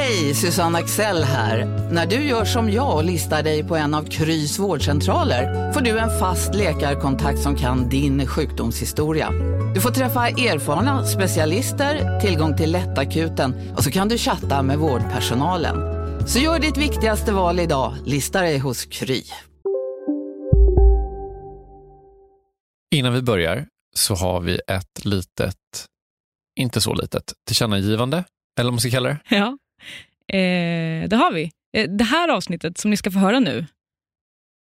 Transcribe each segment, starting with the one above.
Hej, Susanne Axel här. När du gör som jag och listar dig på en av Krys vårdcentraler får du en fast läkarkontakt som kan din sjukdomshistoria. Du får träffa erfarna specialister, tillgång till lättakuten och så kan du chatta med vårdpersonalen. Så gör ditt viktigaste val idag, lista dig hos Kry. Innan vi börjar så har vi ett litet, inte så litet, tillkännagivande, eller vad man ska kalla det. Ja, eh, det har vi. Eh, det här avsnittet som ni ska få höra nu,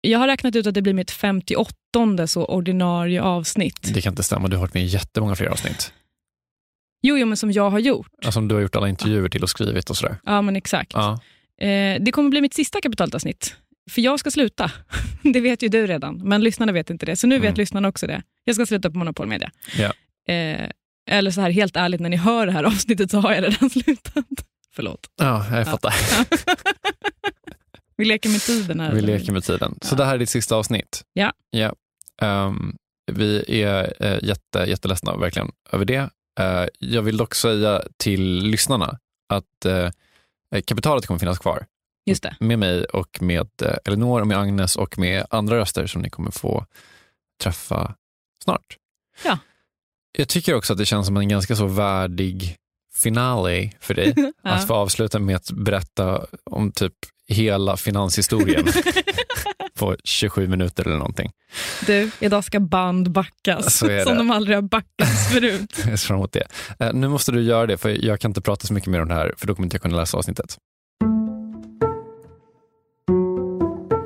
jag har räknat ut att det blir mitt 58 så ordinarie avsnitt. Det kan inte stämma, du har varit med i jättemånga fler avsnitt. Jo, jo, men som jag har gjort. Alltså du har gjort alla intervjuer till och skrivit och sådär. Ja, men exakt. Ja. Eh, det kommer bli mitt sista kapitalavsnitt. För jag ska sluta. Det vet ju du redan, men lyssnarna vet inte det. Så nu vet Mm. lyssnarna också det. Jag ska sluta på Monopol Media. Ja. Eh, eller så här, helt ärligt, när ni hör det här avsnittet så har jag redan slutat. Förlåt. ja, jag fattar. Vi leker med tiden här. Vi leker med tiden. Så Ja. det här är ditt sista avsnitt? Ja. ja. Ehm, vi är uh, jätte, jätteledsna verkligen över det. Eh, jag vill dock säga till lyssnarna att eh, kapitalet kommer finnas kvar. Just det. Med mig och med Elinor och med Agnes och med andra röster som ni kommer få träffa snart. Ja. Jag tycker också att det känns som en ganska så värdig finale för dig. Ja. Att få avsluta med att berätta om typ hela finanshistorien på 27 minuter eller någonting. Du, idag ska band backas som de aldrig har backats förut. Jag ser fram emot det. Eh, nu måste du göra det, för jag kan inte prata så mycket mer om det här, för då kommer inte jag kunna läsa avsnittet.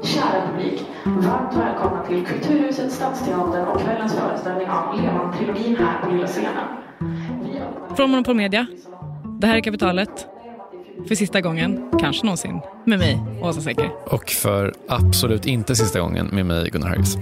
Kära publik, varmt välkomna till Kulturhuset, Stadsteatern och kvällens föreställning av Levan-trilogin här på Lilla scenen. Från Monopol Media. Det här är Kapitalet. För sista gången, kanske någonsin, med mig, Åsa Secker. Och för absolut inte sista gången med mig, Gunnar Harris.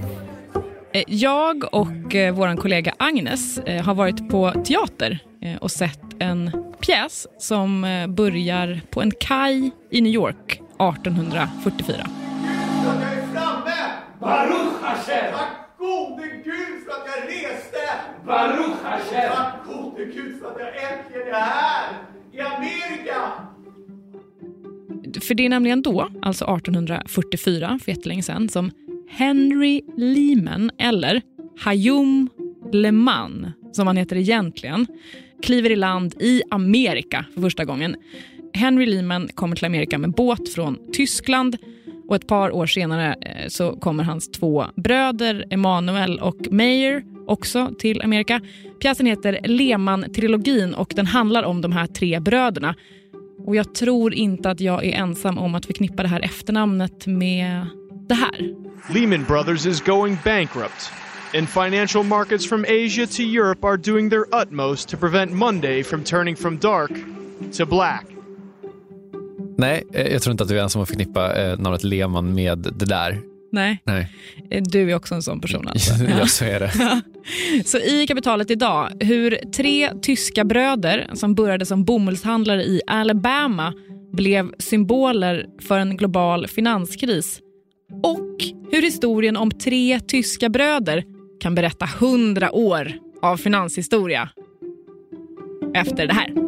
Eh, Jag och eh, vår kollega Agnes eh, har varit på teater eh, och sett en pjäs som börjar på en kaj i New York 1844. att jag är framme! Baruch Hashem! Tack gode Gud för att jag reste! Baruch Hashem! Tack Gud så att jag äntligen är här! I Amerika! För det är nämligen då, alltså 1844, för jättelänge sedan, som Henry Lehman, eller Hayum Leman, som han heter egentligen, kliver i land i Amerika för första gången. Henry Lehman kommer till Amerika med båt från Tyskland och ett par år senare eh, så kommer hans två bröder Emanuel och Meyer också till Amerika. Pjäsen heter Lehman-trilogin och den handlar om de här tre bröderna. Och jag tror inte att jag är ensam om att förknippa det här efternamnet med det här. Lehman Brothers is going bankrupt, and financial markets from Asia to Europe are doing their utmost to prevent Monday from turning from dark to black. Nej, eh, jag tror inte att du är ensam att förknippa eh, namnet Lehman med det där. Nej, Nej, eh, du är också en sån person alltså. ja, så är det. Så i kapitalet idag, hur tre tyska bröder som började som bomullshandlare i Alabama blev symboler för en global finanskris. Och hur historien om tre tyska bröder kan berätta hundra år av finanshistoria. Efter det här.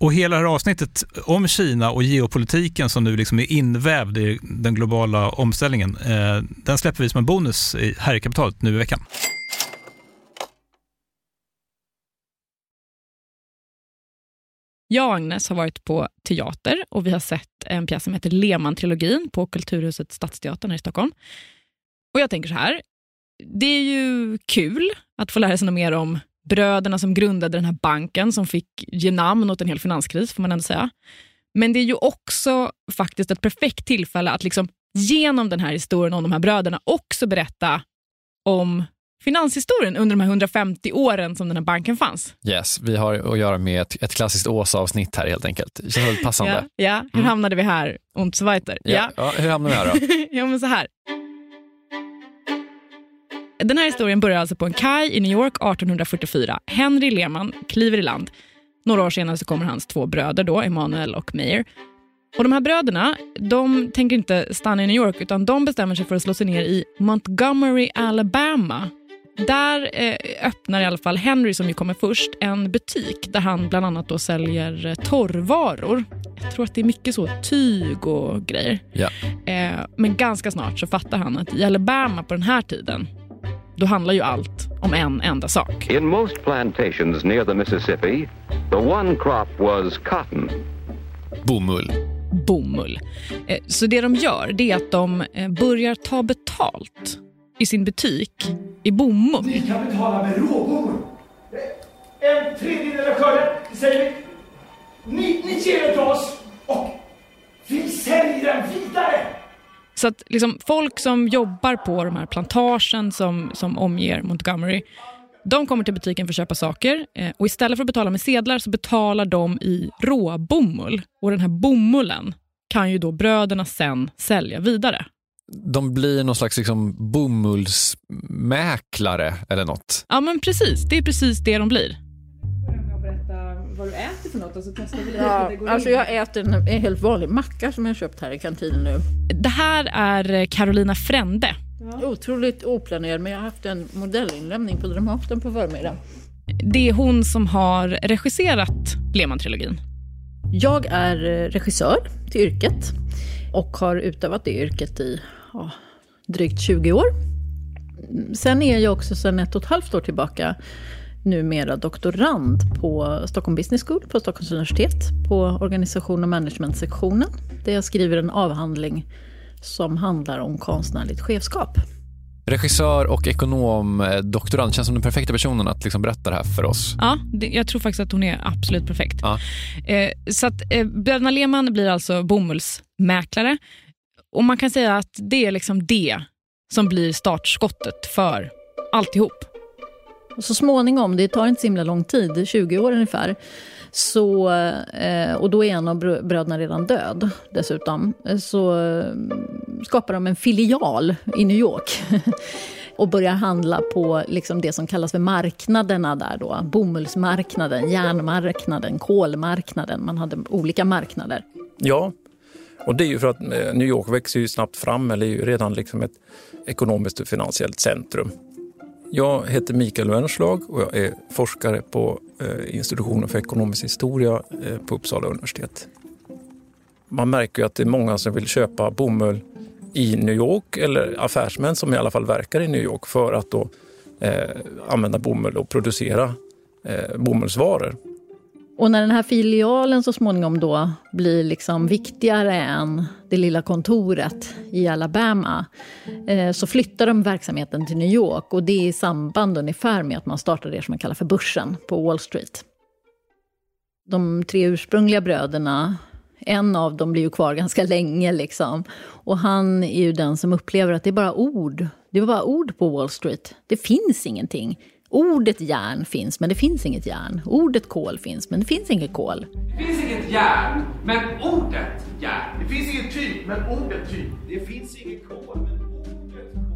Och hela det här avsnittet om Kina och geopolitiken som nu liksom är invävd i den globala omställningen, eh, den släpper vi som en bonus här i kapitalet nu i veckan. Jag och Agnes har varit på teater och vi har sett en pjäs som heter Lehmann-trilogin på Kulturhuset Stadsteatern här i Stockholm. Och jag tänker så här, det är ju kul att få lära sig något mer om bröderna som grundade den här banken som fick ge namn åt en hel finanskris, får man ändå säga. Men det är ju också faktiskt ett perfekt tillfälle att liksom genom den här historien om de här bröderna också berätta om finanshistorien under de här 150 åren som den här banken fanns. Yes, vi har att göra med ett, ett klassiskt Åsa-avsnitt här helt enkelt. Det känns väldigt passande. Ja, ja. hur mm. hamnade vi här? Und so weiter. Ja. Ja. ja hur hamnade vi här då? ja, men så här. Den här historien börjar alltså på en kaj i New York 1844. Henry Lehman kliver i land. Några år senare så kommer hans två bröder, då, Emanuel och Meyer. Och De här bröderna de tänker inte stanna i New York utan de bestämmer sig för att slå sig ner i Montgomery, Alabama där eh, öppnar i alla fall Henry, som ju kommer först, en butik där han bland annat då säljer eh, torrvaror. Jag tror att det är mycket så tyg och grejer. Ja. Eh, men ganska snart så fattar han att i Alabama på den här tiden då handlar ju allt om en enda sak. In most plantations near the Mississippi, the one crop was cotton. Bomull. Bomull. Eh, så det de gör det är att de eh, börjar ta betalt i sin butik i bomull. Vi kan betala med råbomull. En tredjedel av skörden, säger vi. Ni, ni ger den till oss och vi säljer den vidare. Så att liksom, folk som jobbar på de här plantagen som, som omger Montgomery, de kommer till butiken för att köpa saker eh, och istället för att betala med sedlar så betalar de i råbomull. Och den här bomullen kan ju då bröderna sen sälja vidare de blir någon slags liksom bomullsmäklare eller något. Ja men precis, det är precis det de blir. Äter för något och så testar vi ja, alltså jag äter en, en helt vanlig macka som jag köpt här i kantinen nu. Det här är Carolina Frände. Ja. Otroligt oplanerad men jag har haft en modellinlämning på Dramaten på förmiddagen. Det är hon som har regisserat Lehmann-trilogin. Jag är regissör till yrket och har utövat det yrket i ja, drygt 20 år. Sen är jag också sedan ett och ett halvt år tillbaka numera doktorand på Stockholm Business School på Stockholms universitet på organisation och managementsektionen. Där jag skriver en avhandling som handlar om konstnärligt chefskap. Regissör och ekonom, eh, doktorand, känns som den perfekta personen att liksom berätta det här för oss. Ja, det, jag tror faktiskt att hon är absolut perfekt. Ja. Eh, så att eh, Bröderna Lehmann blir alltså bomullsmäklare och man kan säga att det är liksom det som blir startskottet för alltihop. Och så småningom, det tar inte så himla lång tid, 20 år ungefär, så, eh, och då är en av bröderna redan död dessutom, så eh, skapar de en filial i New York. och börjar handla på liksom det som kallas för marknaderna där då. Bomullsmarknaden, järnmarknaden, kolmarknaden. Man hade olika marknader. Ja, och det är ju för att eh, New York växer ju snabbt fram, eller är ju redan liksom ett ekonomiskt och finansiellt centrum. Jag heter Mikael Wernerslag och jag är forskare på eh, institutionen för ekonomisk historia eh, på Uppsala universitet. Man märker ju att det är många som vill köpa bomull i New York eller affärsmän som i alla fall verkar i New York för att då eh, använda bomull och producera eh, bomullsvaror. Och när den här filialen så småningom då blir liksom viktigare än det lilla kontoret i Alabama eh, så flyttar de verksamheten till New York och det är i samband ungefär med att man startar det som man kallar för börsen på Wall Street. De tre ursprungliga bröderna, en av dem blir ju kvar ganska länge liksom. Och han är ju den som upplever att det är bara ord. Det är bara ord på Wall Street. Det finns ingenting. Ordet järn finns, men det finns inget järn. Ordet kol finns, men det finns inget kol. Det finns inget järn, men ordet järn. Det finns inget typ, men ordet typ. Det finns inget kol, men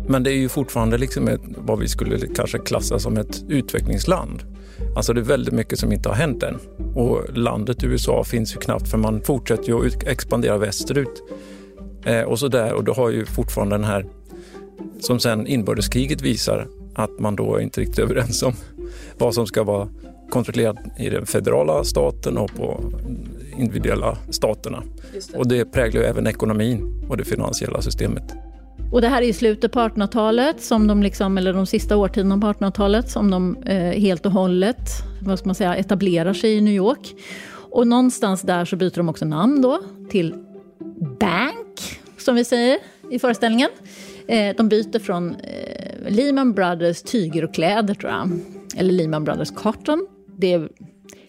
Men det är ju fortfarande liksom ett, vad vi skulle kanske klassa som ett utvecklingsland. Alltså det är väldigt mycket som inte har hänt än. Och landet USA finns ju knappt för man fortsätter ju att expandera västerut. Eh, och så där, och då har ju fortfarande den här, som sen inbördeskriget visar, att man då är inte riktigt överens om vad som ska vara kontrollerat i den federala staten och på individuella staterna. det. Och det präglar ju även ekonomin och det finansiella systemet. Och det här är i slutet på 1800-talet, som de liksom, eller de sista årtiondena på 1800-talet, som de eh, helt och hållet vad ska man säga, etablerar sig i New York. Och någonstans där så byter de också namn då till Bank, som vi säger i föreställningen. Eh, de byter från eh, Lehman Brothers tyger och kläder, tror jag. Eller Lehman Brothers Cotton. Det är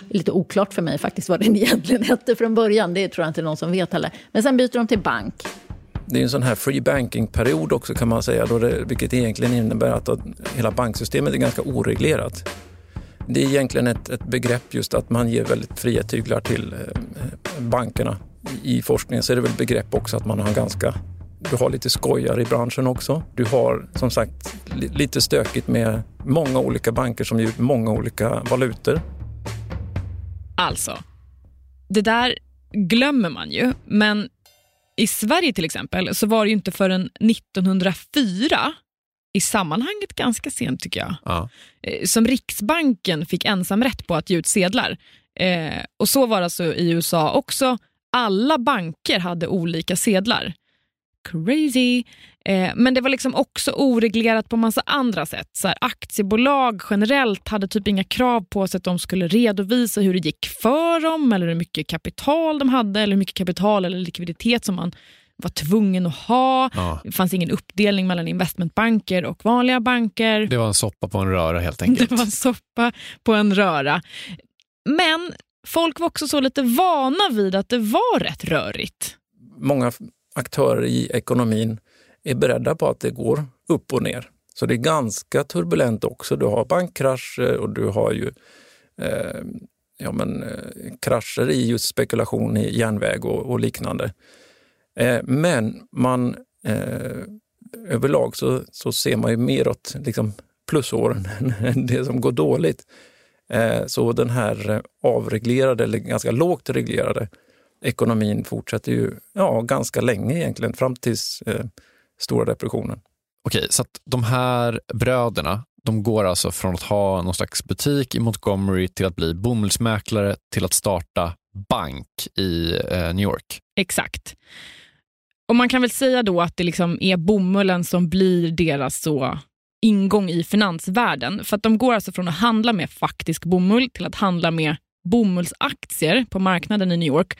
lite oklart för mig faktiskt vad den egentligen hette från början. Det tror jag inte någon som vet heller. Men sen byter de till bank. Det är en sån här free banking-period också kan man säga, då det, vilket egentligen innebär att, att hela banksystemet är ganska oreglerat. Det är egentligen ett, ett begrepp just att man ger väldigt fria tyglar till eh, bankerna. I forskningen så är det väl begrepp också att man har ganska du har lite skojar i branschen också. Du har som sagt li- lite stökigt med många olika banker som ger ut många olika valutor. Alltså, det där glömmer man ju, men i Sverige till exempel så var det ju inte förrän 1904, i sammanhanget ganska sent tycker jag, Ja. eh, som Riksbanken fick ensamrätt på att ge ut sedlar. Eh, och så var det alltså i USA också. Alla banker hade olika sedlar. Crazy. Eh, men det var liksom också oreglerat på massa andra sätt. Så här, aktiebolag generellt hade typ inga krav på sig att de skulle redovisa hur det gick för dem eller hur mycket kapital de hade eller hur mycket kapital eller likviditet som man var tvungen att ha. Ja. Det fanns ingen uppdelning mellan investmentbanker och vanliga banker. Det var en soppa på en röra helt enkelt. Det var en soppa på en röra. Men folk var också så lite vana vid att det var rätt rörigt. Många aktörer i ekonomin är beredda på att det går upp och ner. Så det är ganska turbulent också. Du har bankkrascher och du har ju eh, ja, men, eh, krascher i just spekulation i järnväg och, och liknande. Eh, men man eh, överlag så, så ser man ju mer åt liksom, plusåren än det som går dåligt. Eh, så den här avreglerade, eller ganska lågt reglerade ekonomin fortsätter ju ja, ganska länge egentligen, fram tills eh, stora depressionen. Okej, så att de här bröderna, de går alltså från att ha någon slags butik i Montgomery till att bli bomullsmäklare till att starta bank i eh, New York. Exakt. Och Man kan väl säga då att det liksom är bomullen som blir deras så ingång i finansvärlden. För att de går alltså från att handla med faktisk bomull till att handla med bomullsaktier på marknaden i New York.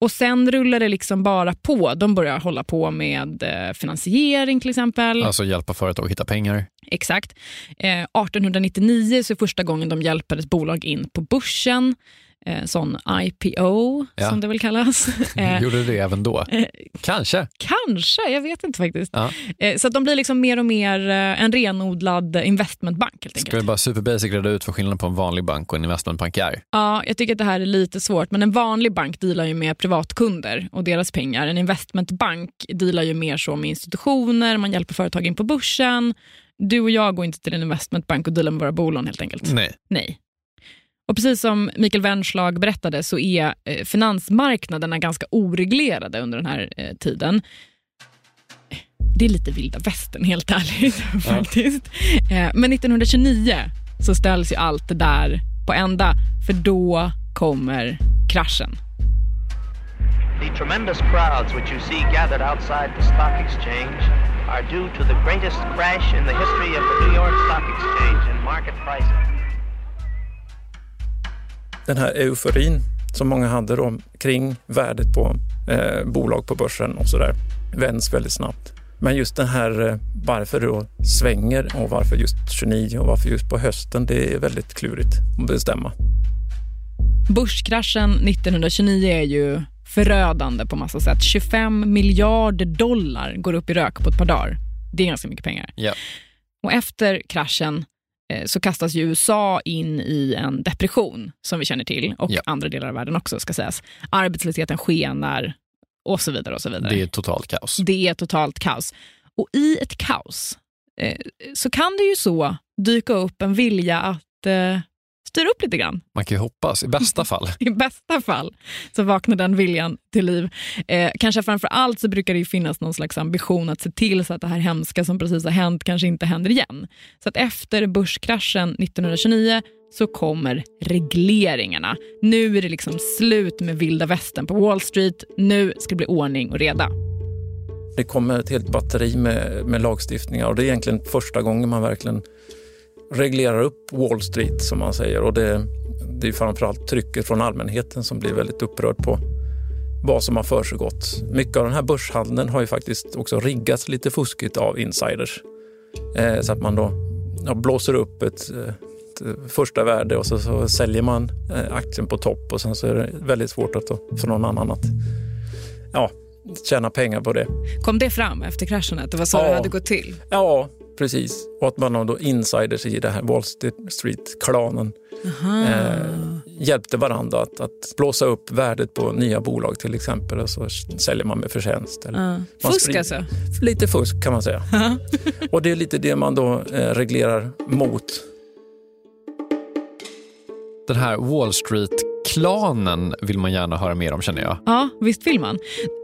Och Sen rullar det liksom bara på. De börjar hålla på med eh, finansiering till exempel. Alltså hjälpa företag att hitta pengar. Exakt. Eh, 1899 så är första gången de hjälper ett bolag in på börsen. Eh, sån IPO, Ja. som det väl kallas. Eh, Gjorde det även då? eh, Kanske. Kanske, jag vet inte faktiskt. Ja. Eh, Så att de blir liksom mer och mer en renodlad investmentbank helt. Ska vi bara superbasic reda ut vad skillnaden på en vanlig bank och en investmentbank är? Ja, jag tycker att det här är lite svårt, men en vanlig bank dealar ju med privatkunder och deras pengar. En investmentbank dealar ju mer så med institutioner, man hjälper företag in på börsen. Du och jag går inte till en investmentbank och dealar med våra bolån helt enkelt. Nej. Nej. Och precis som Mikael Wernslag berättade så är eh, finansmarknaderna ganska oreglerade under den här eh, tiden. Det är lite vilda västern helt ärligt faktiskt. Eh, men 1929 så ställs ju allt det där på ända för då kommer kraschen. The tremendous crowds which you see gathered outside the stock exchange are due to the greatest crash in the history of the New York Stock Exchange in market pricing. Den här euforin som många hade då kring värdet på eh, bolag på börsen och sådär vänds väldigt snabbt. Men just den här eh, varför det då svänger och varför just 29 och varför just på hösten, det är väldigt klurigt att bestämma. Börskraschen 1929 är ju förödande på massa sätt. 25 miljarder dollar går upp i rök på ett par dagar. Det är ganska mycket pengar. Ja. Och efter kraschen så kastas ju USA in i en depression som vi känner till och Ja. andra delar av världen också ska sägas. Arbetslösheten skenar och så vidare. och så vidare. Det är totalt kaos. Det är totalt kaos. Och i ett kaos eh, så kan det ju så dyka upp en vilja att eh, styra upp lite grann. Man kan ju hoppas, i bästa fall. I bästa fall så vaknar den viljan till liv. Eh, kanske framför allt så brukar det ju finnas någon slags ambition att se till så att det här hemska som precis har hänt kanske inte händer igen. Så att efter börskraschen 1929 så kommer regleringarna. Nu är det liksom slut med vilda västern på Wall Street. Nu ska det bli ordning och reda. Det kommer ett helt batteri med, med lagstiftningar och det är egentligen första gången man verkligen reglerar upp Wall Street som man säger. Och det, det är framförallt trycket från allmänheten som blir väldigt upprörd på vad som har försiggått. Mycket av den här börshandeln har ju faktiskt också riggats lite fuskigt av insiders. Eh, så att man då ja, blåser upp ett, ett första värde och så, så säljer man eh, aktien på topp och sen så är det väldigt svårt att då, för någon annan att ja, tjäna pengar på det. Kom det fram efter kraschen att det var så Ja. det hade gått till? Ja, precis. Och att man har då insiders i det här Wall Street-klanen eh, hjälpte varandra att, att blåsa upp värdet på nya bolag till exempel och så säljer man med förtjänst. Eller man Fusk sprider- alltså? Lite fusk kan man säga. och det är lite det man då eh, reglerar mot. Den här Wall Street-klanen vill man gärna höra mer om känner jag. Ja, visst vill man.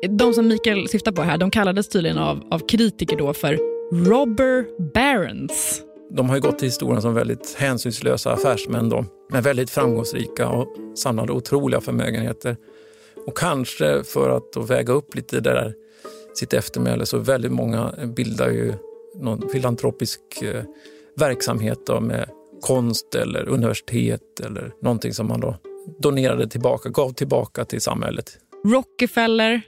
De som Mikael syftar på här, de kallades tydligen av, av kritiker då för robber barons. De har ju gått till historien som väldigt hänsynslösa affärsmän då, men väldigt framgångsrika och samlade otroliga förmögenheter. Och kanske för att då väga upp lite det där sitt eftermäle så väldigt många bildar ju någon filantropisk eh, verksamhet då med konst eller universitet eller någonting som man då donerade tillbaka, gav tillbaka till samhället. Rockefeller,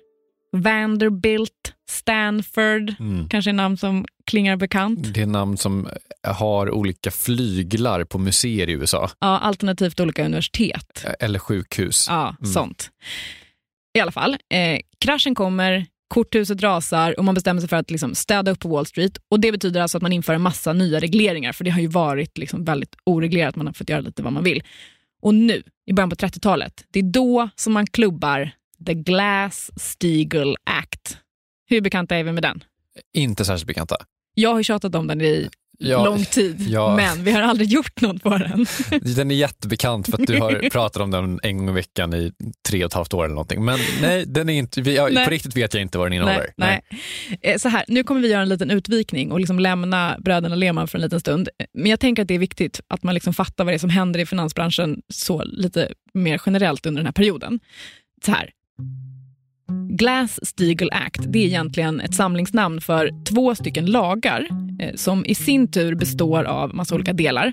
Vanderbilt, Stanford, Mm. kanske namn som klingar bekant. Det är namn som har olika flyglar på museer i USA. Ja, alternativt olika universitet. Eller sjukhus. Ja, Mm. sånt. I alla fall, eh, kraschen kommer, korthuset rasar och man bestämmer sig för att liksom städa upp på Wall Street. Och Det betyder alltså att man inför en massa nya regleringar, för det har ju varit liksom väldigt oreglerat, man har fått göra lite vad man vill. Och nu, i början på 30-talet, det är då som man klubbar The Glass-Steagall Act. Hur bekanta är vi med den? Inte särskilt bekanta. Jag har tjatat om den i Ja, lång tid, ja. men vi har aldrig gjort något på den. Den är jättebekant för att du har pratat om den en gång i veckan i tre och ett halvt år eller någonting. Men nej, den är inte, vi, Nej. på riktigt vet jag inte vad den innehåller. Nej, nej. Eh, Så här, nu kommer vi göra en liten utvikning och liksom lämna bröderna Lehmann för en liten stund. Men jag tänker att det är viktigt att man liksom fattar vad det är som händer i finansbranschen så lite mer generellt under den här perioden. Så här. Glass-Steagall Act det är egentligen ett samlingsnamn för två stycken lagar eh, som i sin tur består av massa olika delar.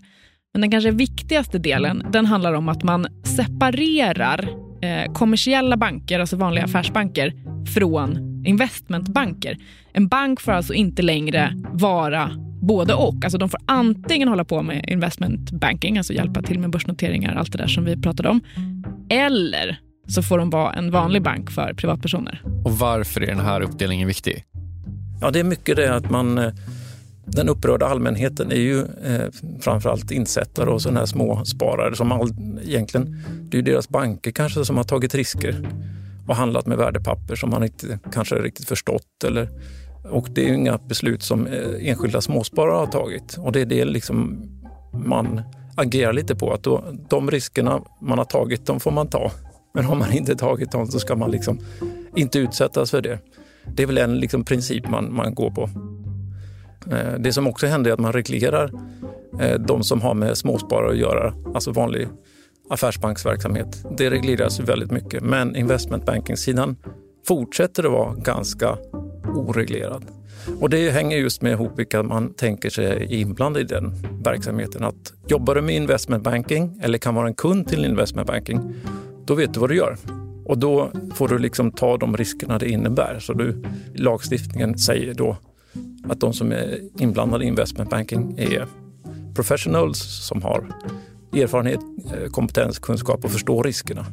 Men den kanske viktigaste delen den handlar om att man separerar eh, kommersiella banker, alltså vanliga affärsbanker, från investmentbanker. En bank får alltså inte längre vara både och. Alltså de får antingen hålla på med investment banking, alltså hjälpa till med börsnoteringar, allt det där som vi pratade om. Eller så får de vara en vanlig bank för privatpersoner. Och varför är den här uppdelningen viktig? Ja, det är mycket det att man eh, den upprörda allmänheten är ju eh, framförallt insättare och sådana här små sparare som all, egentligen, det är ju deras banker kanske som har tagit risker och handlat med värdepapper som man inte kanske riktigt förstått. Eller, och det är ju inga beslut som eh, enskilda småsparare har tagit och det är det liksom man agerar lite på. Att då, de riskerna man har tagit, de får man ta. Men har man inte tagit dem så ska man liksom inte utsättas för det. Det är väl en liksom princip man, man går på. Eh, det som också händer är att man reglerar eh, de som har med småsparare att göra, alltså vanlig affärsbanksverksamhet. Det regleras väldigt mycket, men investmentbanking-sidan fortsätter att vara ganska oreglerad. Och det hänger just med ihop vilka man tänker sig är inblandad i den verksamheten. Att jobbar du med investmentbanking eller kan vara en kund till investmentbanking, då vet du vad du gör. Och då får du liksom ta de riskerna det innebär. Så du, lagstiftningen säger då att de som är inblandade i investment banking är professionals som har erfarenhet, eh, kompetens, kunskap och förstår riskerna.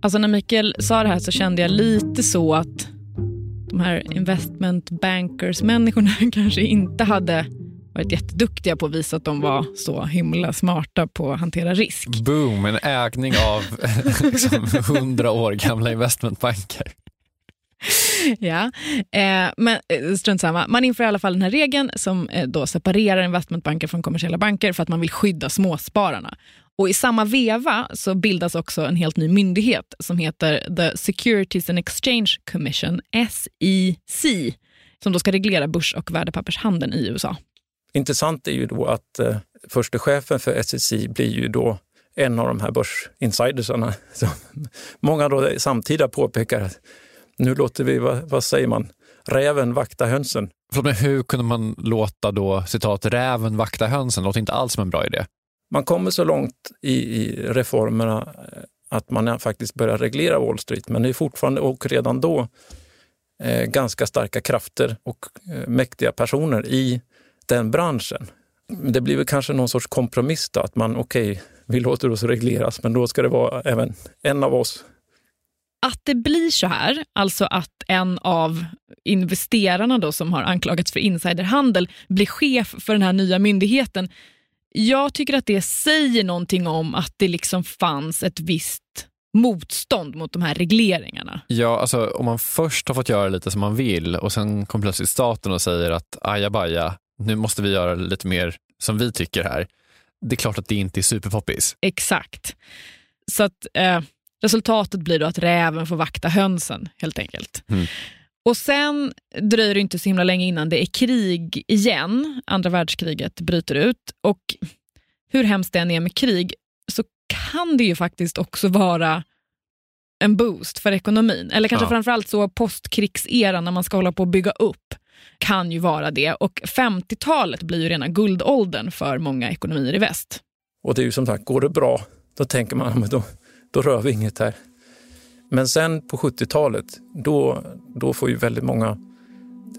Alltså när Mikael sa det här så kände jag lite så att de här investment bankers-människorna kanske inte hade varit jätteduktiga på att visa att de var så himla smarta på att hantera risk. Boom, en ägning av liksom 100 år gamla investmentbanker. ja, eh, men eh, strunt samma. Man inför i alla fall den här regeln som eh, då separerar investmentbanker från kommersiella banker för att man vill skydda småspararna. Och I samma veva så bildas också en helt ny myndighet som heter The Securities and Exchange Commission, SEC, som då ska reglera börs och värdepappershandeln i USA. Intressant är ju då att eh, förste chefen för SEC blir ju då en av de här börsinsidersarna. Som många då samtida påpekar att nu låter vi, vad, vad säger man, räven vakta hönsen. Men hur kunde man låta då citat räven vakta hönsen? Det låter inte alls som en bra idé. Man kommer så långt i, i reformerna eh, att man faktiskt börjar reglera Wall Street, men det är fortfarande och redan då eh, ganska starka krafter och eh, mäktiga personer i den branschen. Det blir väl kanske någon sorts kompromiss då, att man okej, okay, vi låter oss regleras, men då ska det vara även en av oss att det blir så här, alltså att en av investerarna då som har anklagats för insiderhandel blir chef för den här nya myndigheten. Jag tycker att det säger någonting om att det liksom fanns ett visst motstånd mot de här regleringarna. Ja, alltså om man först har fått göra lite som man vill och sen kommer plötsligt staten och säger att ajabaja, nu måste vi göra lite mer som vi tycker här. Det är klart att det inte är superpoppis. Exakt. Så att eh, Resultatet blir då att räven får vakta hönsen helt enkelt. Mm. Och sen dröjer det inte så himla länge innan det är krig igen. Andra världskriget bryter ut. Och hur hemskt det än är med krig så kan det ju faktiskt också vara en boost för ekonomin. Eller kanske ja. framförallt så postkrigseran när man ska hålla på att bygga upp kan ju vara det. Och 50-talet blir ju rena guldåldern för många ekonomier i väst. Och det är ju som sagt, går det bra, då tänker man då, då rör vi inget här. Men sen på 70-talet, då, då får ju väldigt många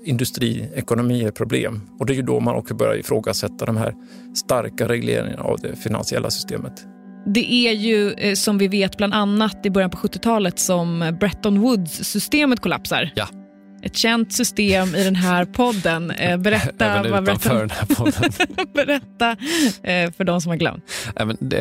industriekonomier problem. Och det är ju då man också börjar ifrågasätta de här starka regleringarna av det finansiella systemet. Det är ju eh, som vi vet bland annat i början på 70-talet som Bretton Woods-systemet kollapsar. Ja ett känt system i den här podden. Eh, berätta, Även utanför den här podden. berätta eh, för de som har glömt.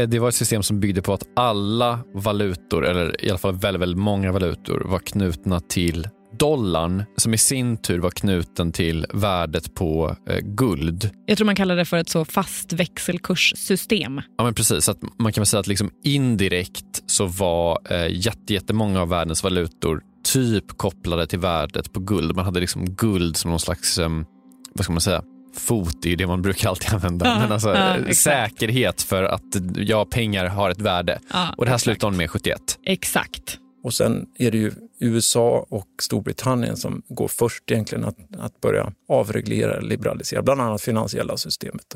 Det var ett system som byggde på att alla valutor, eller i alla fall väldigt, väldigt många valutor, var knutna till dollarn som i sin tur var knuten till värdet på eh, guld. Jag tror man kallar det för ett så fast växelkurssystem. Ja, men precis. Att man kan väl säga att liksom indirekt så var eh, jättemånga av världens valutor typ kopplade till värdet på guld. Man hade liksom guld som någon slags, um, vad ska man säga, fot är det man brukar alltid använda. Ja, Men alltså, ja, säkerhet för att ja, pengar har ett värde. Ja, och det här slutade hon med 71. Exakt. Och sen är det ju USA och Storbritannien som går först egentligen att, att börja avreglera, liberalisera, bland annat finansiella systemet.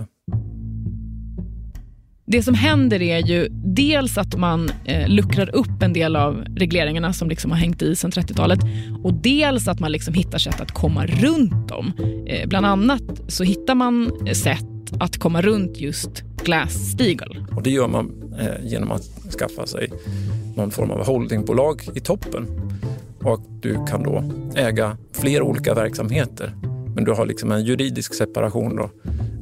Det som händer är ju dels att man eh, luckrar upp en del av regleringarna som liksom har hängt i sedan 30-talet och dels att man liksom hittar sätt att komma runt dem. Eh, bland annat så hittar man eh, sätt att komma runt just Glass-Steagall. Och det gör man eh, genom att skaffa sig någon form av holdingbolag i toppen. Och du kan då äga flera olika verksamheter. Men du har liksom en juridisk separation då,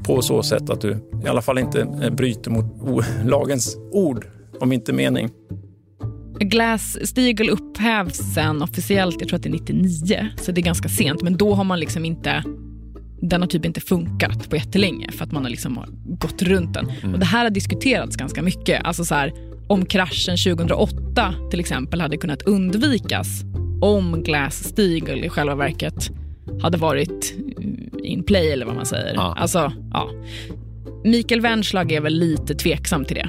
på så sätt att du i alla fall inte eh, bryter mot lagens ord, om inte mening. Glass-Steagall upphävs sen officiellt, jag tror att det är 99, så det är ganska sent. Men då har man liksom inte den har typ inte funkat på jättelänge för att man har liksom gått runt den. Mm. Och Det här har diskuterats ganska mycket. Alltså så här, om kraschen 2008 till exempel hade kunnat undvikas om Glass-Steagall i själva verket hade varit in play eller vad man säger. Ja. Alltså, ja. Mikael Wernslag är väl lite tveksam till det.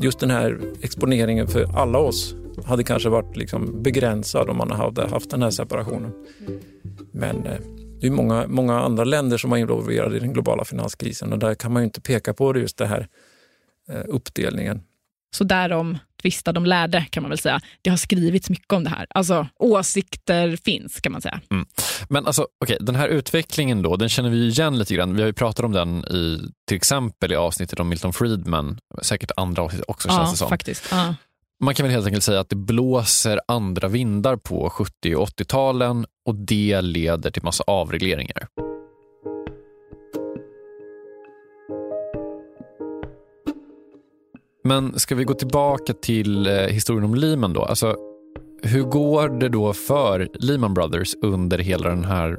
Just den här exponeringen för alla oss hade kanske varit liksom begränsad om man hade haft den här separationen. Men eh, det är många, många andra länder som var involverade i den globala finanskrisen och där kan man ju inte peka på det, just det här eh, uppdelningen. Så därom tvistar de lärde kan man väl säga. Det har skrivits mycket om det här. Alltså åsikter finns kan man säga. Mm. Men alltså, okay, den här utvecklingen då, den känner vi igen lite grann. Vi har ju pratat om den i till exempel i avsnittet om Milton Friedman. Säkert andra avsnitt också ja, känns det som. Faktiskt. Ja. Man kan väl helt enkelt säga att det blåser andra vindar på 70 och 80-talen och det leder till massa avregleringar. Men ska vi gå tillbaka till eh, historien om Lehman då? Alltså, hur går det då för Lehman Brothers under hela den här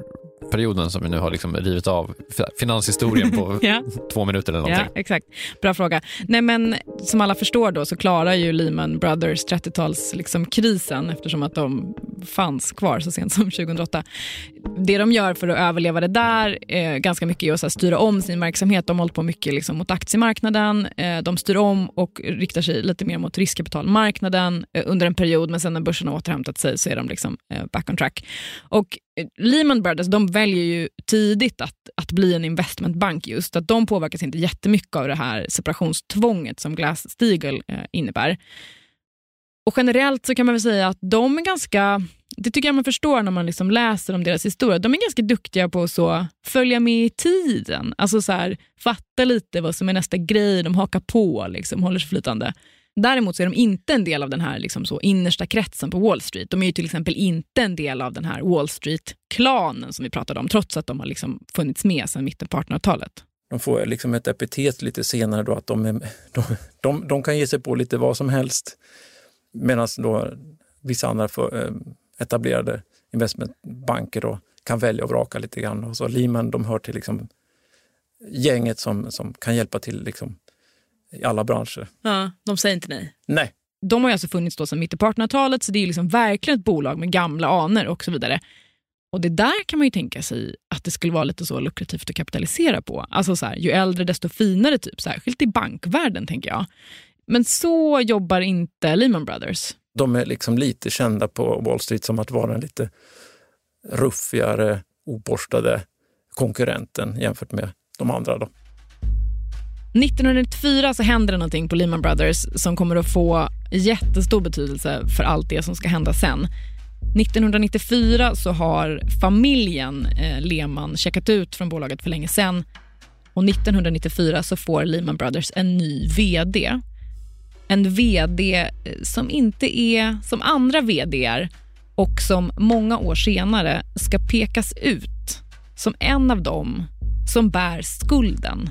perioden som vi nu har liksom rivit av finanshistorien på ja. två minuter eller någonting. Ja, exakt. Bra fråga. Nej, men som alla förstår då så klarar ju Lehman Brothers 30-talskrisen liksom eftersom att de fanns kvar så sent som 2008. Det de gör för att överleva det där eh, ganska mycket är att här, styra om sin verksamhet. De har hållit på mycket liksom, mot aktiemarknaden. Eh, de styr om och riktar sig lite mer mot riskkapitalmarknaden eh, under en period men sen när börsen har återhämtat sig så är de liksom, eh, back on track. Och eh, Lehman Brothers de väljer ju tidigt att, att bli en investmentbank just. Att de påverkas inte jättemycket av det här separationstvånget som Glass-Steagall eh, innebär. Och generellt så kan man väl säga att de är ganska, det tycker jag man förstår när man liksom läser om deras historia, de är ganska duktiga på att följa med i tiden. Alltså så här, fatta lite vad som är nästa grej, de hakar på, liksom, håller sig flytande. Däremot så är de inte en del av den här liksom så innersta kretsen på Wall Street. De är ju till exempel inte en del av den här Wall Street-klanen som vi pratade om, trots att de har liksom funnits med sedan mitten på 1800-talet. De får liksom ett epitet lite senare då att de, är, de, de, de kan ge sig på lite vad som helst. Medan då vissa andra för, eh, etablerade investmentbanker då kan välja och vraka lite grann. Och så Lehman, de hör till liksom gänget som, som kan hjälpa till liksom i alla branscher. Ja, de säger inte nej. Nej. De har alltså funnits då sedan mitten på 1800-talet så det är liksom verkligen ett bolag med gamla anor och så vidare. Och det där kan man ju tänka sig att det skulle vara lite så lukrativt att kapitalisera på. Alltså så här, ju äldre desto finare, typ, särskilt i bankvärlden tänker jag. Men så jobbar inte Lehman Brothers. De är liksom lite kända på Wall Street som att vara den lite ruffigare, oborstade konkurrenten jämfört med de andra. Då. 1994 så händer det någonting på Lehman Brothers som kommer att få jättestor betydelse för allt det som ska hända sen. 1994 så har familjen eh, Lehman checkat ut från bolaget för länge sen och 1994 så får Lehman Brothers en ny vd. En vd eh, som inte är som andra vd och som många år senare ska pekas ut som en av dem som bär skulden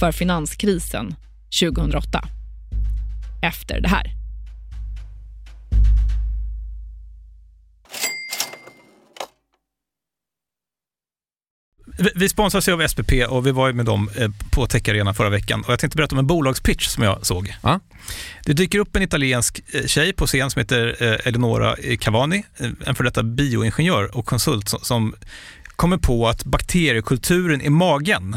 för finanskrisen 2008. Efter det här. Vi sponsras av SPP och vi var med dem eh, på Tech Arena förra veckan. Och jag tänkte berätta om en bolagspitch som jag såg. Ja. Det dyker upp en italiensk eh, tjej på scen som heter eh, Eleonora Cavani, en för detta bioingenjör och konsult som kommer på att bakteriekulturen i magen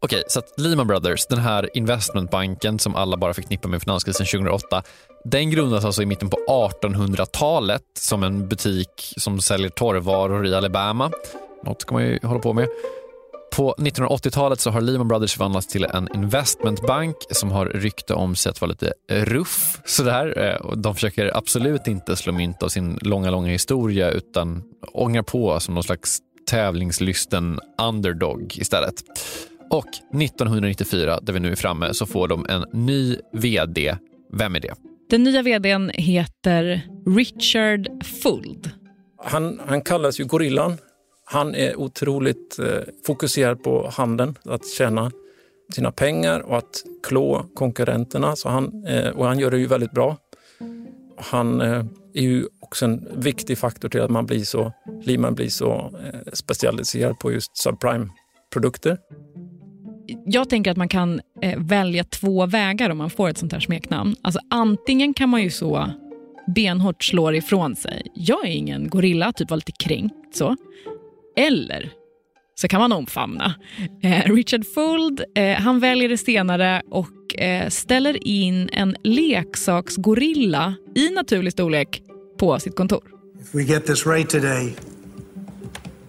Okej, så att Lehman Brothers, den här investmentbanken som alla bara förknippar med finanskrisen 2008, den grundas alltså i mitten på 1800-talet som en butik som säljer torrvaror i Alabama. Något ska man ju hålla på med. På 1980-talet så har Lehman Brothers förvandlats till en investmentbank som har rykte om sig att vara lite ruff. Sådär. Eh, de försöker absolut inte slå mynt av sin långa, långa historia utan ångar på som någon slags tävlingslysten underdog istället. Och 1994, där vi nu är framme, så får de en ny VD. Vem är det? Den nya vdn heter Richard Fuld. Han, han kallas ju Gorillan. Han är otroligt eh, fokuserad på handeln, att tjäna sina pengar och att klå konkurrenterna. Så han, eh, och han gör det ju väldigt bra. Han eh, är ju också en viktig faktor till att man blir så, Lehman blir så eh, specialiserad på just subprime-produkter. Jag tänker att man kan eh, välja två vägar om man får ett sånt här smeknamn. Alltså, antingen kan man ju så benhårt slå ifrån sig. Jag är ingen gorilla, typ var lite kränkt så. Eller så kan man omfamna. Eh, Richard Fuld eh, han väljer det senare och eh, ställer in en leksaksgorilla i naturlig storlek på sitt kontor. If we get this right today,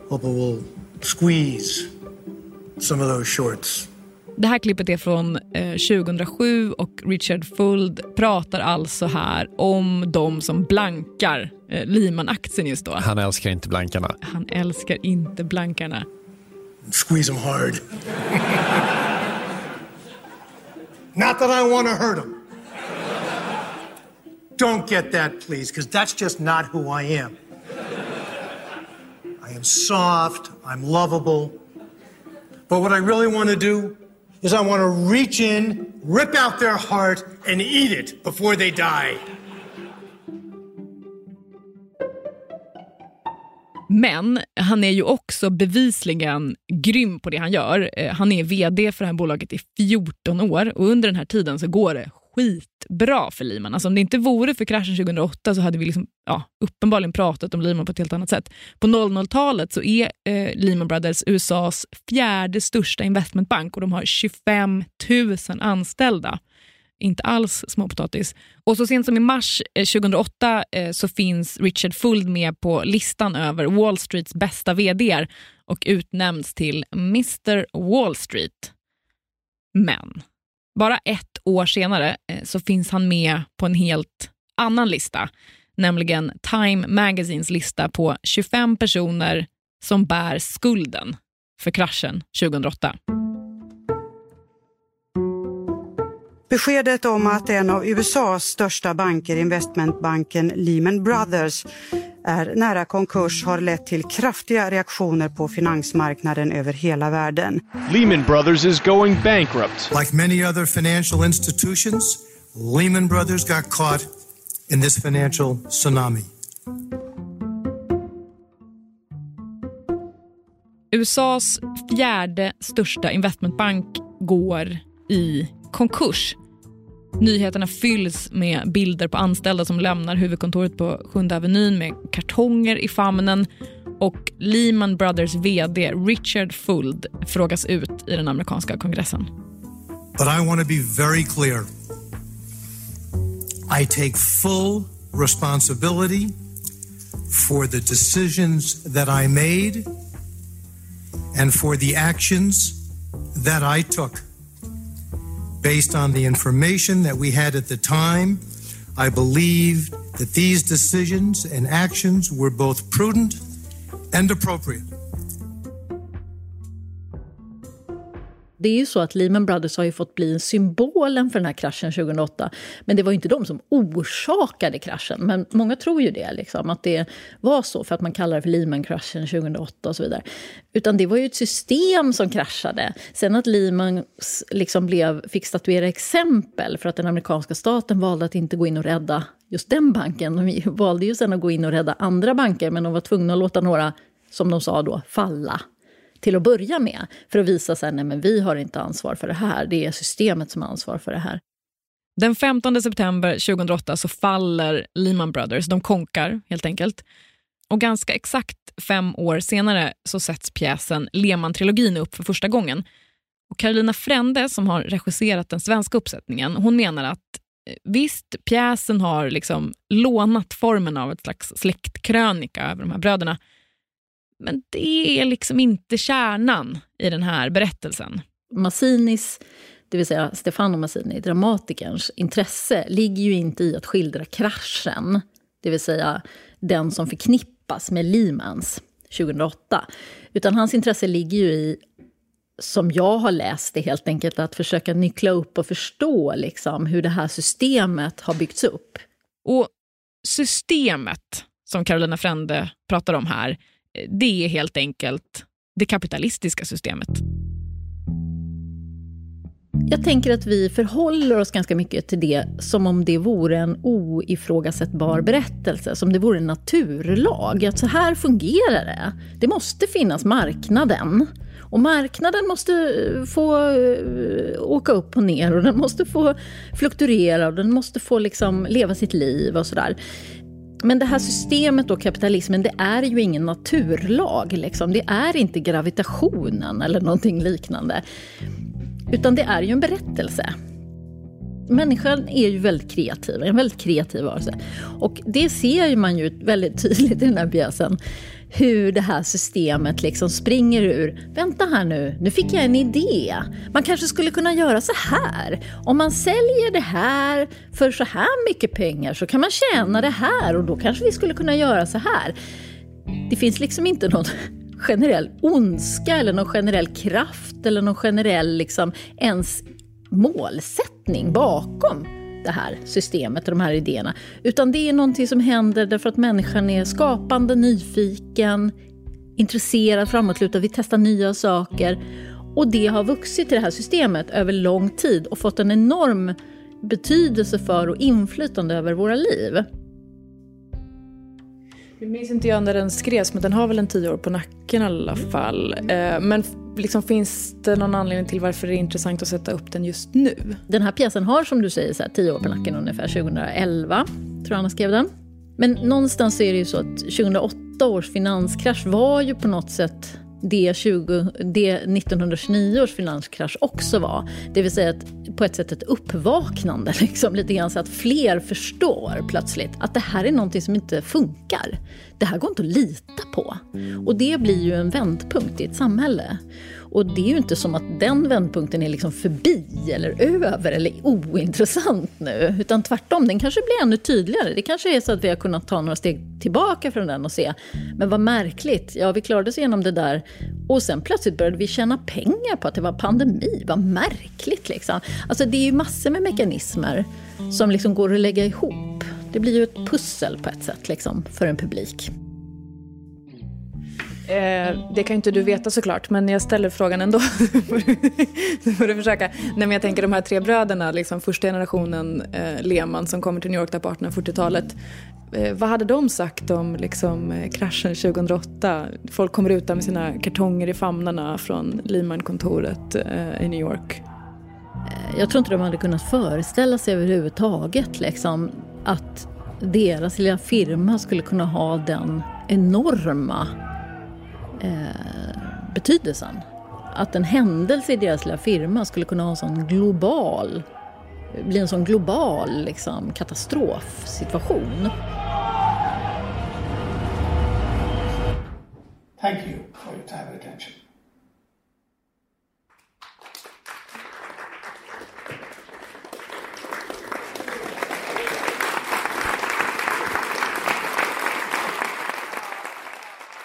Hoppa will squeeze some of those shorts. Det här klippet är från eh, 2007 och Richard Fuld pratar alltså här om de som blankar eh, Lehman-aktien just då. Han älskar inte blankarna. Han älskar inte blankarna. Squeeze them hard. Not that I want to hurt them. Don't get that, please, because that's just not who I am. I am soft, I'm lovable. But what I really want to do is I want to reach in, rip out their heart, and eat it before they die. Men han är ju också bevisligen grym på det han gör. Eh, han är vd för det här bolaget i 14 år och under den här tiden så går det bra för Lehman. Alltså om det inte vore för kraschen 2008 så hade vi liksom, ja, uppenbarligen pratat om Lehman på ett helt annat sätt. På 00-talet så är eh, Lehman Brothers USAs fjärde största investmentbank och de har 25 000 anställda. Inte alls småpotatis. Och så sent som i mars eh, 2008 eh, så finns Richard Fuld med på listan över Wall Streets bästa vd och utnämns till Mr Wall Street. Men bara ett år senare eh, så finns han med på en helt annan lista, nämligen Time Magazines lista på 25 personer som bär skulden för kraschen 2008. Beskedet om att en av USAs största banker, investmentbanken Lehman Brothers, är nära konkurs har lett till kraftiga reaktioner på finansmarknaden över hela världen. Lehman Brothers is going bankrupt. Like many other financial institutions, Lehman Brothers got caught in this financial tsunami. USAs fjärde största investmentbank går i konkurs. Nyheterna fylls med bilder på anställda som lämnar huvudkontoret på Sjunde Avenyn med kartonger i famnen och Lehman Brothers VD Richard Fuld frågas ut i den amerikanska kongressen. But I want to be very clear. I take full responsibility for the decisions that I made and for the actions that I took. Based on the information that we had at the time, I believe that these decisions and actions were both prudent and appropriate. Det är ju så att Lehman Brothers har ju fått bli symbolen för den här kraschen 2008. Men det var ju inte de som orsakade kraschen. Men många tror ju det, liksom, att det var så för att man kallar det för Lehman-kraschen 2008 och så vidare. Utan det var ju ett system som kraschade. Sen att Lehman liksom blev, fick statuera exempel för att den amerikanska staten valde att inte gå in och rädda just den banken. De valde ju sen att gå in och rädda andra banker men de var tvungna att låta några, som de sa då, falla till att börja med. För att visa att vi har inte ansvar för det här. Det är systemet som har ansvar för det här. Den 15 september 2008 så faller Lehman Brothers. De konkar helt enkelt. Och ganska exakt fem år senare så sätts pjäsen Lehman-trilogin upp för första gången. Och Carolina Frände, som har regisserat den svenska uppsättningen, hon menar att eh, visst, pjäsen har liksom lånat formen av ett slags släktkrönika över de här bröderna, men det är liksom inte kärnan i den här berättelsen. Massinis, det vill säga Stefano Massini, dramatikerns intresse ligger ju inte i att skildra kraschen, det vill säga den som förknippas med Lehmans 2008. Utan hans intresse ligger ju i, som jag har läst det helt enkelt, att försöka nyckla upp och förstå liksom, hur det här systemet har byggts upp. Och systemet som Carolina Frände pratar om här, det är helt enkelt det kapitalistiska systemet. Jag tänker att vi förhåller oss ganska mycket till det som om det vore en oifrågasättbar berättelse, som det vore en naturlag. Att så här fungerar det. Det måste finnas marknaden. Och marknaden måste eh, få eh, åka upp och ner och den måste få fluktuera och den måste få liksom leva sitt liv och sådär. Men det här systemet, då, kapitalismen, det är ju ingen naturlag. Liksom. Det är inte gravitationen eller någonting liknande. Utan det är ju en berättelse. Människan är ju väldigt kreativ, en väldigt kreativ varelse. Och det ser man ju väldigt tydligt i den här pjäsen. Hur det här systemet liksom springer ur, vänta här nu, nu fick jag en idé. Man kanske skulle kunna göra så här. Om man säljer det här för så här mycket pengar så kan man tjäna det här och då kanske vi skulle kunna göra så här. Det finns liksom inte någon generell ondska eller någon generell kraft eller någon generell liksom ens målsättning bakom det här systemet och de här idéerna. Utan det är någonting som händer därför att människan är skapande, nyfiken, intresserad, framåtlutad, vi testar nya saker. Och det har vuxit i det här systemet över lång tid och fått en enorm betydelse för och inflytande över våra liv. Nu minns inte jag när den skrevs, men den har väl en tio år på nacken i alla fall. Eh, men liksom, finns det någon anledning till varför det är intressant att sätta upp den just nu? Den här pjäsen har som du säger så här, tio år på nacken ungefär, 2011 tror jag han skrev den. Men någonstans är det ju så att 2008 års finanskrasch var ju på något sätt det, 20, det 1929 års finanskrasch också var. Det vill säga ett, på ett sätt ett uppvaknande, liksom, lite grann så att fler förstår plötsligt att det här är någonting som inte funkar. Det här går inte att lita på. Och det blir ju en vändpunkt i ett samhälle. Och det är ju inte som att den vändpunkten är liksom förbi eller över eller ointressant nu. Utan tvärtom, den kanske blir ännu tydligare. Det kanske är så att vi har kunnat ta några steg tillbaka från den och se, men vad märkligt, ja vi klarade oss igenom det där. Och sen plötsligt började vi tjäna pengar på att det var pandemi, vad märkligt liksom. Alltså det är ju massor med mekanismer som liksom går att lägga ihop. Det blir ju ett pussel på ett sätt liksom, för en publik. Eh, det kan ju inte du veta såklart, men jag ställer frågan ändå. så får du försöka. Nej, men jag tänker de här tre bröderna, liksom första generationen eh, Lehman som kommer till New York där på 1840-talet. Eh, vad hade de sagt om liksom, eh, kraschen 2008? Folk kommer ut där med sina kartonger i famnarna från Lehman-kontoret eh, i New York. Eh, jag tror inte de hade kunnat föreställa sig överhuvudtaget liksom, att deras lilla firma skulle kunna ha den enorma eh, betydelsen. Att en händelse i deras lilla firma skulle kunna ha en sån global, bli en sån global liksom, katastrofsituation. Thank you for your time and attention.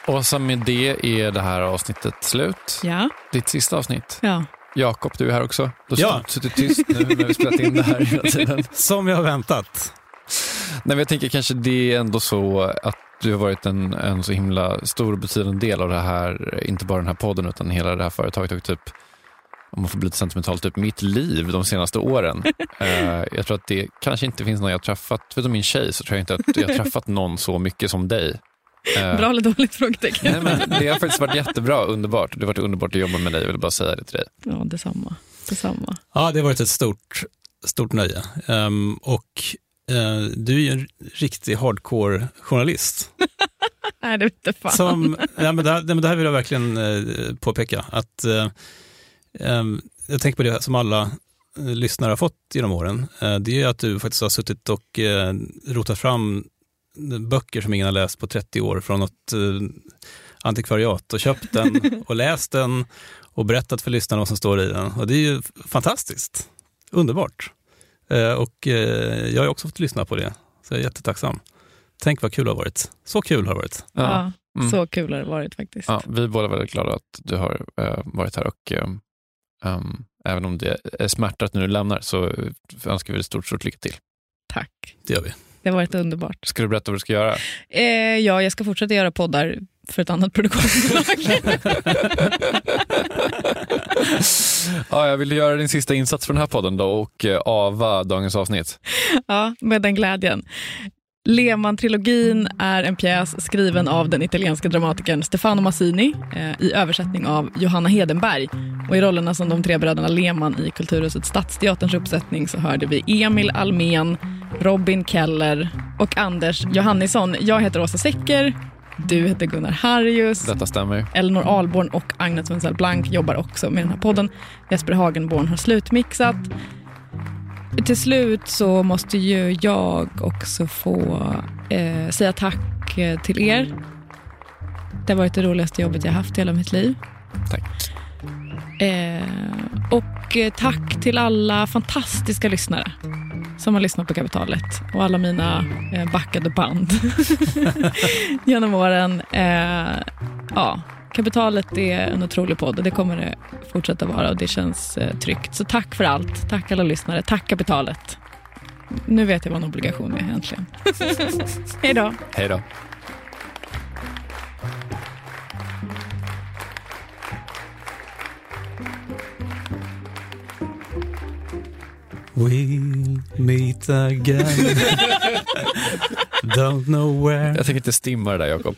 Åsa, med det är det här avsntttet slut. Ja. Ditt sista avsnitt. Ja. Jakob, du är här också. Du har Ja. suttit tyst nu när vi spelat in det här hela tiden. Som jag har väntat. Nej, men jag tänker kanske det är ändå så att du har varit en, en så himla stor och betydande del av det här, inte bara den här podden utan hela det här företaget och typ, om man får bli lite sentimental, typ mitt liv de senaste åren. Eh, jag tror att det kanske inte finns någon jag har träffat, förutom min tjej, så tror jag inte att jag har träffat någon så mycket som dig. Eh, Bra eller dåligt frågetecken? Nej, men det har faktiskt varit jättebra, underbart. Det har varit underbart att jobba med dig, jag vill bara säga det till dig. Ja, detsamma. detsamma. Ja, det har varit ett stort, stort nöje. Ehm, och eh, du är ju en riktig hardcore journalist. Nej, det vete fan. Som, ja, men det, här, nej, men det här vill jag verkligen eh, påpeka. Att, eh, ehm, jag tänker på det som alla lyssnare har fått genom åren. Det är att du faktiskt har suttit och rotat fram böcker som ingen har läst på 30 år från något eh, antikvariat och köpt den och läst den och berättat för lyssnarna vad som står i den. Och det är ju fantastiskt. Underbart. Eh, och eh, jag har också fått lyssna på det, så jag är jättetacksam. Tänk vad kul det har varit. Så kul har det varit. Ja, Mm. så kul har det varit faktiskt. Ja, vi är båda väldigt glada att du har eh, varit här och eh, ehm, även om det är smärta att nu lämnar så önskar vi dig stort, stort lycka till. Tack. Det gör vi. Det har varit underbart. Ska du berätta vad du ska göra? Eh, ja, jag ska fortsätta göra poddar för ett annat produktionsbolag. ja, jag vill göra din sista insats för den här podden då och eh, ava dagens avsnitt. ja, med den glädjen. Lehmann-trilogin är en pjäs skriven av den italienska dramatikern Stefano Massini eh, i översättning av Johanna Hedenberg. Och I rollerna som de tre bröderna Lehmann i Kulturhuset Stadsteaterns uppsättning så hörde vi Emil Almen, Robin Keller och Anders Johannisson. Jag heter Åsa Secker. Du heter Gunnar Harrius. Detta stämmer. Elinor Ahlborn och Agnes Wenzel Blank jobbar också med den här podden. Jesper Hagenborn har slutmixat. Till slut så måste ju jag också få eh, säga tack eh, till er. Det har varit det roligaste jobbet jag haft i hela mitt liv. Tack. Eh, och eh, tack till alla fantastiska lyssnare som har lyssnat på Kapitalet och alla mina eh, backade band genom åren. Eh, ja, Kapitalet är en otrolig podd och det kommer det fortsätta vara och det känns eh, tryggt. Så tack för allt. Tack alla lyssnare. Tack Kapitalet. Nu vet jag vad en obligation är äntligen. Hej då. Hej då. We'll meet again. Don't know where. Jag tänker inte stimma det där, Jakob.